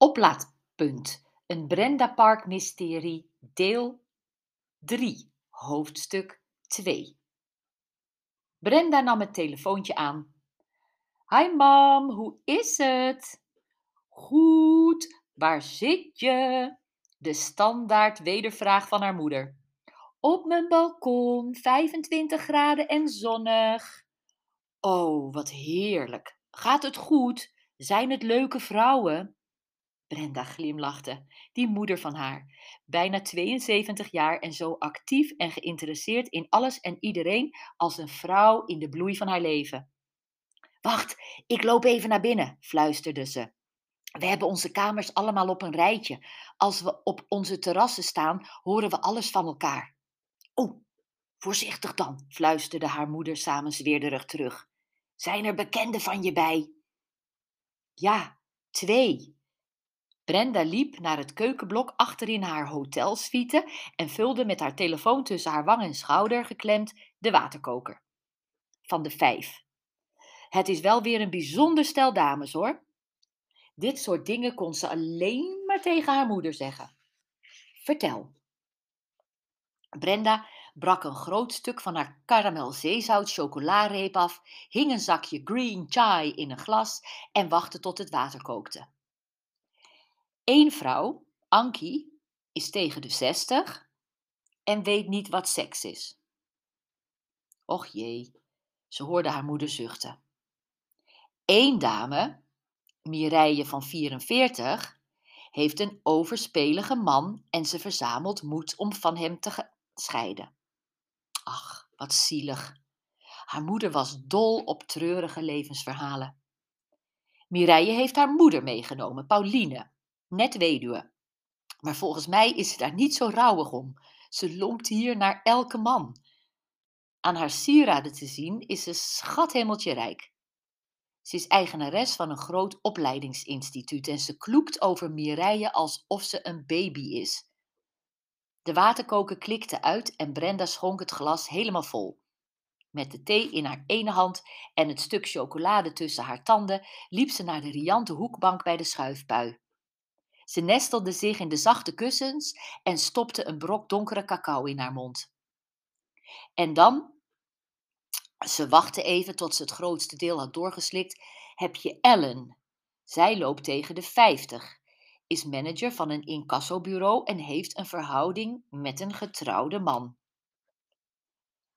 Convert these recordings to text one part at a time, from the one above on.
Oplaadpunt. Een Brenda Park mysterie, deel 3, hoofdstuk 2. Brenda nam het telefoontje aan. Hi mam, hoe is het? Goed, waar zit je? De standaard wedervraag van haar moeder. Op mijn balkon, 25 graden en zonnig. Oh, wat heerlijk. Gaat het goed? Zijn het leuke vrouwen? Brenda glimlachte, die moeder van haar, bijna 72 jaar en zo actief en geïnteresseerd in alles en iedereen als een vrouw in de bloei van haar leven. Wacht, ik loop even naar binnen, fluisterde ze. We hebben onze kamers allemaal op een rijtje. Als we op onze terrassen staan, horen we alles van elkaar. Oh, voorzichtig dan, fluisterde haar moeder samenzweerderig terug. Zijn er bekenden van je bij? Ja, twee. Brenda liep naar het keukenblok achterin haar hotelsuite en vulde met haar telefoon tussen haar wang en schouder geklemd de waterkoker. Van de vijf. Het is wel weer een bijzonder stel dames hoor. Dit soort dingen kon ze alleen maar tegen haar moeder zeggen. Vertel. Brenda brak een groot stuk van haar karamel zeezout af, hing een zakje green chai in een glas en wachtte tot het water kookte. Eén vrouw, Ankie, is tegen de zestig en weet niet wat seks is. Och jee, ze hoorde haar moeder zuchten. Eén dame, Mireille van 44, heeft een overspelige man en ze verzamelt moed om van hem te scheiden. Ach, wat zielig. Haar moeder was dol op treurige levensverhalen. Mireille heeft haar moeder meegenomen, Pauline, net weduwe. Maar volgens mij is ze daar niet zo rouwig om. Ze lonkt hier naar elke man. Aan haar sieraden te zien is ze schathemeltje rijk. Ze is eigenares van een groot opleidingsinstituut en ze kloekt over Mireille alsof ze een baby is. De waterkoker klikte uit en Brenda schonk het glas helemaal vol. Met de thee in haar ene hand en het stuk chocolade tussen haar tanden liep ze naar de riante hoekbank bij de schuifpui. Ze nestelde zich in de zachte kussens en stopte een brok donkere cacao in haar mond. En dan, ze wachtte even tot ze het grootste deel had doorgeslikt, heb je Ellen. Zij loopt tegen de vijftig, is manager van een incassobureau en heeft een verhouding met een getrouwde man.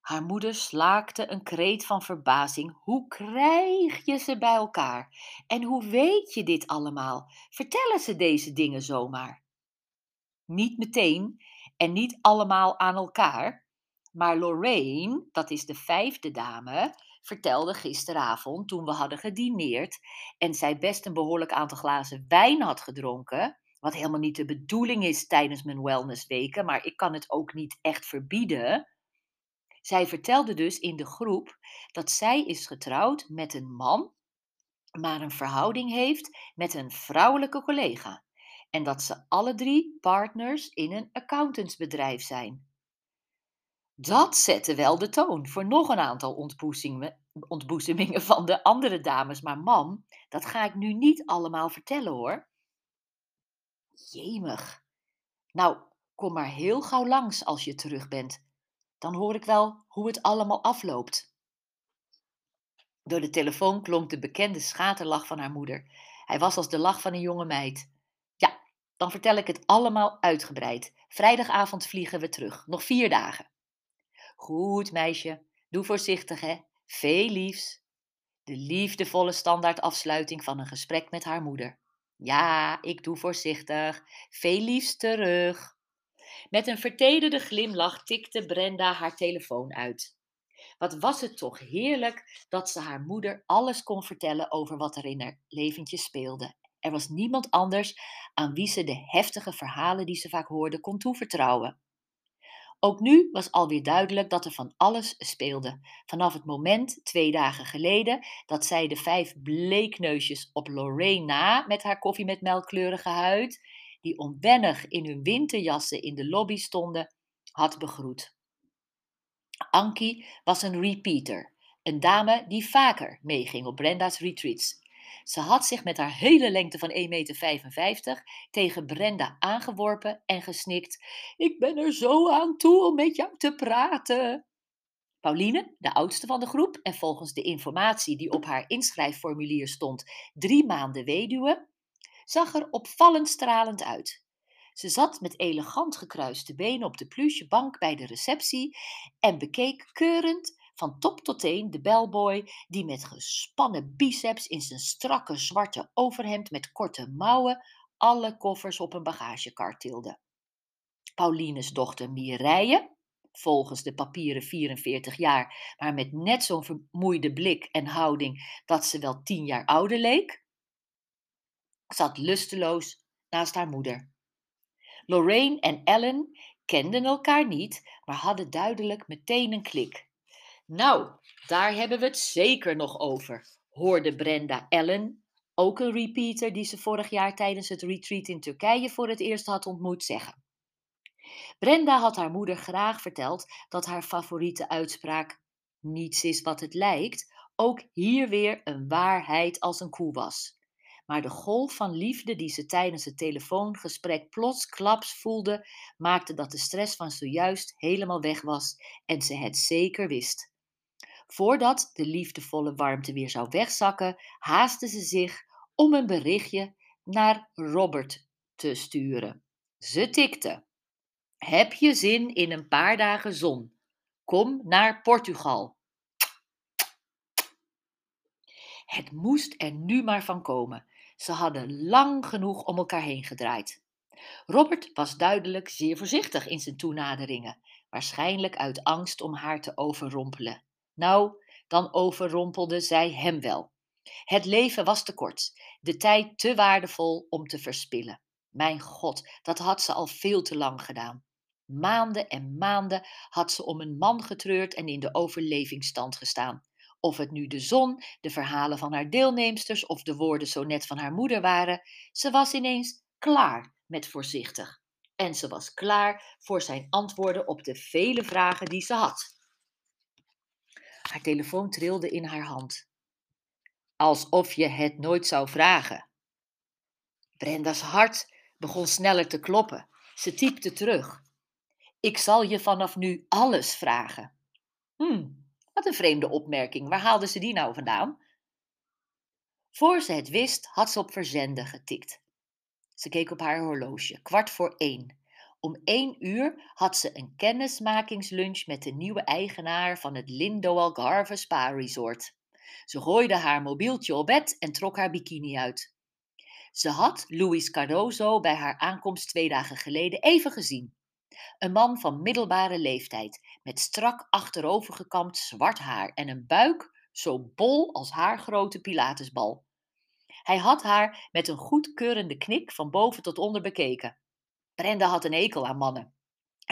Haar moeder slaakte een kreet van verbazing. Hoe krijg je ze bij elkaar? En hoe weet je dit allemaal? Vertellen ze deze dingen zomaar? Niet meteen en niet allemaal aan elkaar, maar Lorraine, dat is de vijfde dame, vertelde gisteravond toen we hadden gedineerd en zij best een behoorlijk aantal glazen wijn had gedronken, wat helemaal niet de bedoeling is tijdens mijn wellnessweken, maar ik kan het ook niet echt verbieden zij vertelde dus in de groep dat zij is getrouwd met een man, maar een verhouding heeft met een vrouwelijke collega. En dat ze alle drie partners in een accountantsbedrijf zijn. Dat zette wel de toon voor nog een aantal ontboezemingen van de andere dames. Maar mam, dat ga ik nu niet allemaal vertellen hoor. Jemig. Nou, kom maar heel gauw langs als je terug bent. Dan hoor ik wel hoe het allemaal afloopt. Door de telefoon klonk de bekende schaterlach van haar moeder. Hij was als de lach van een jonge meid. Ja, dan vertel ik het allemaal uitgebreid. Vrijdagavond vliegen we terug. Nog vier dagen. Goed, meisje. Doe voorzichtig, hè. Veel liefs. De liefdevolle standaardafsluiting van een gesprek met haar moeder. Ja, ik doe voorzichtig. Veel liefs terug. Met een vertederde glimlach tikte Brenda haar telefoon uit. Wat was het toch heerlijk dat ze haar moeder alles kon vertellen over wat er in haar leventje speelde. Er was niemand anders aan wie ze de heftige verhalen die ze vaak hoorde kon toevertrouwen. Ook nu was alweer duidelijk dat er van alles speelde. Vanaf het moment, twee dagen geleden, dat zij de vijf bleekneusjes op Lorraine met haar koffie met melkkleurige huid die onwennig in hun winterjassen in de lobby stonden, had begroet. Ankie was een repeater, een dame die vaker meeging op Brenda's retreats. Ze had zich met haar hele lengte van 1,55 meter tegen Brenda aangeworpen en gesnikt: Ik ben er zo aan toe om met jou te praten. Pauline, de oudste van de groep en volgens de informatie die op haar inschrijfformulier stond, drie maanden weduwe, zag er opvallend stralend uit. Ze zat met elegant gekruiste benen op de pluche bank bij de receptie en bekeek keurend van top tot teen de bellboy die met gespannen biceps in zijn strakke zwarte overhemd met korte mouwen alle koffers op een bagagekar tilde. Paulines dochter Mireille, volgens de papieren 44 jaar, maar met net zo'n vermoeide blik en houding dat ze wel tien jaar ouder leek, zat lusteloos naast haar moeder. Lorraine en Ellen kenden elkaar niet, maar hadden duidelijk meteen een klik. Nou, daar hebben we het zeker nog over, hoorde Brenda Ellen, ook een repeater die ze vorig jaar tijdens het retreat in Turkije voor het eerst had ontmoet, zeggen. Brenda had haar moeder graag verteld dat haar favoriete uitspraak niets is wat het lijkt, ook hier weer een waarheid als een koe was. Maar de golf van liefde die ze tijdens het telefoongesprek plotsklaps voelde, maakte dat de stress van zojuist helemaal weg was en ze het zeker wist. Voordat de liefdevolle warmte weer zou wegzakken, haastte ze zich om een berichtje naar Robert te sturen. Ze tikte. Heb je zin in een paar dagen zon? Kom naar Portugal. Het moest er nu maar van komen. Ze hadden lang genoeg om elkaar heen gedraaid. Robert was duidelijk zeer voorzichtig in zijn toenaderingen, waarschijnlijk uit angst om haar te overrompelen. Nou, dan overrompelde zij hem wel. Het leven was te kort, de tijd te waardevol om te verspillen. Mijn god, dat had ze al veel te lang gedaan. Maanden en maanden had ze om een man getreurd en in de overlevingsstand gestaan. Of het nu de zon, de verhalen van haar deelnemsters of de woorden zo net van haar moeder waren, ze was ineens klaar met voorzichtig. En ze was klaar voor zijn antwoorden op de vele vragen die ze had. Haar telefoon trilde in haar hand. Alsof je het nooit zou vragen. Brenda's hart begon sneller te kloppen. Ze typte terug. Ik zal je vanaf nu alles vragen. Hmm, wat een vreemde opmerking. Waar haalde ze die nou vandaan? Voor ze het wist, had ze op verzenden getikt. Ze keek op haar horloge, kwart voor één. Om één uur had ze een kennismakingslunch met de nieuwe eigenaar van het Lindo Algarve Spa Resort. Ze gooide haar mobieltje op bed en trok haar bikini uit. Ze had Luis Cardozo bij haar aankomst twee dagen geleden even gezien. Een man van middelbare leeftijd, met strak achterovergekamd zwart haar en een buik zo bol als haar grote pilatesbal. Hij had haar met een goedkeurende knik van boven tot onder bekeken. Brenda had een ekel aan mannen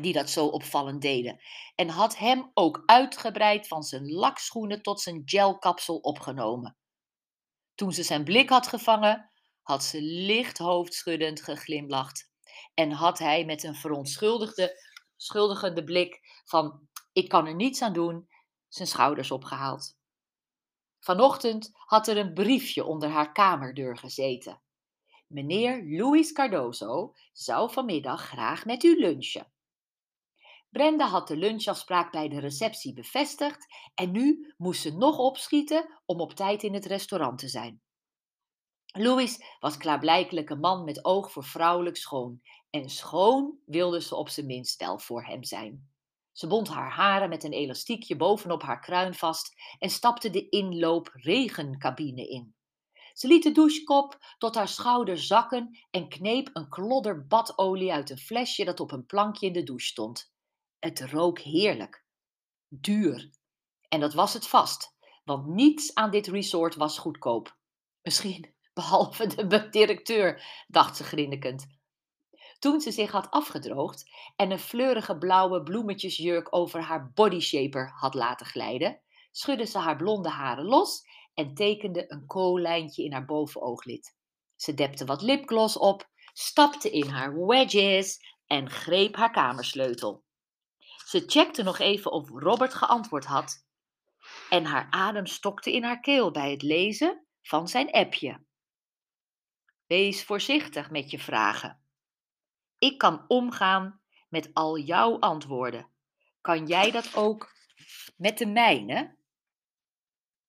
die dat zo opvallend deden en had hem ook uitgebreid van zijn lakschoenen tot zijn gelkapsel opgenomen. Toen ze zijn blik had gevangen, had ze licht hoofdschuddend geglimlacht en had hij met een verontschuldigde schuldigende blik van ik kan er niets aan doen, zijn schouders opgehaald. Vanochtend had er een briefje onder haar kamerdeur gezeten. Meneer Luis Cardozo zou vanmiddag graag met u lunchen. Brenda had de lunchafspraak bij de receptie bevestigd en nu moest ze nog opschieten om op tijd in het restaurant te zijn. Louis was klaarblijkelijk een man met oog voor vrouwelijk schoon en schoon wilde ze op zijn minst wel voor hem zijn. Ze bond haar haren met een elastiekje bovenop haar kruin vast en stapte de inloop regencabine in. Ze liet de douchekop tot haar schouder zakken en kneep een klodder badolie uit een flesje dat op een plankje in de douche stond. Het rook heerlijk. Duur. En dat was het vast, want niets aan dit resort was goedkoop. Misschien behalve de directeur, dacht ze grinnikend. Toen ze zich had afgedroogd en een fleurige blauwe bloemetjesjurk over haar bodyshaper had laten glijden, schudde ze haar blonde haren los en tekende een koollijntje in haar bovenooglid. Ze depte wat lipgloss op, stapte in haar wedges en greep haar kamersleutel. Ze checkte nog even of Robert geantwoord had en haar adem stokte in haar keel bij het lezen van zijn appje. Wees voorzichtig met je vragen. Ik kan omgaan met al jouw antwoorden. Kan jij dat ook met de mijne?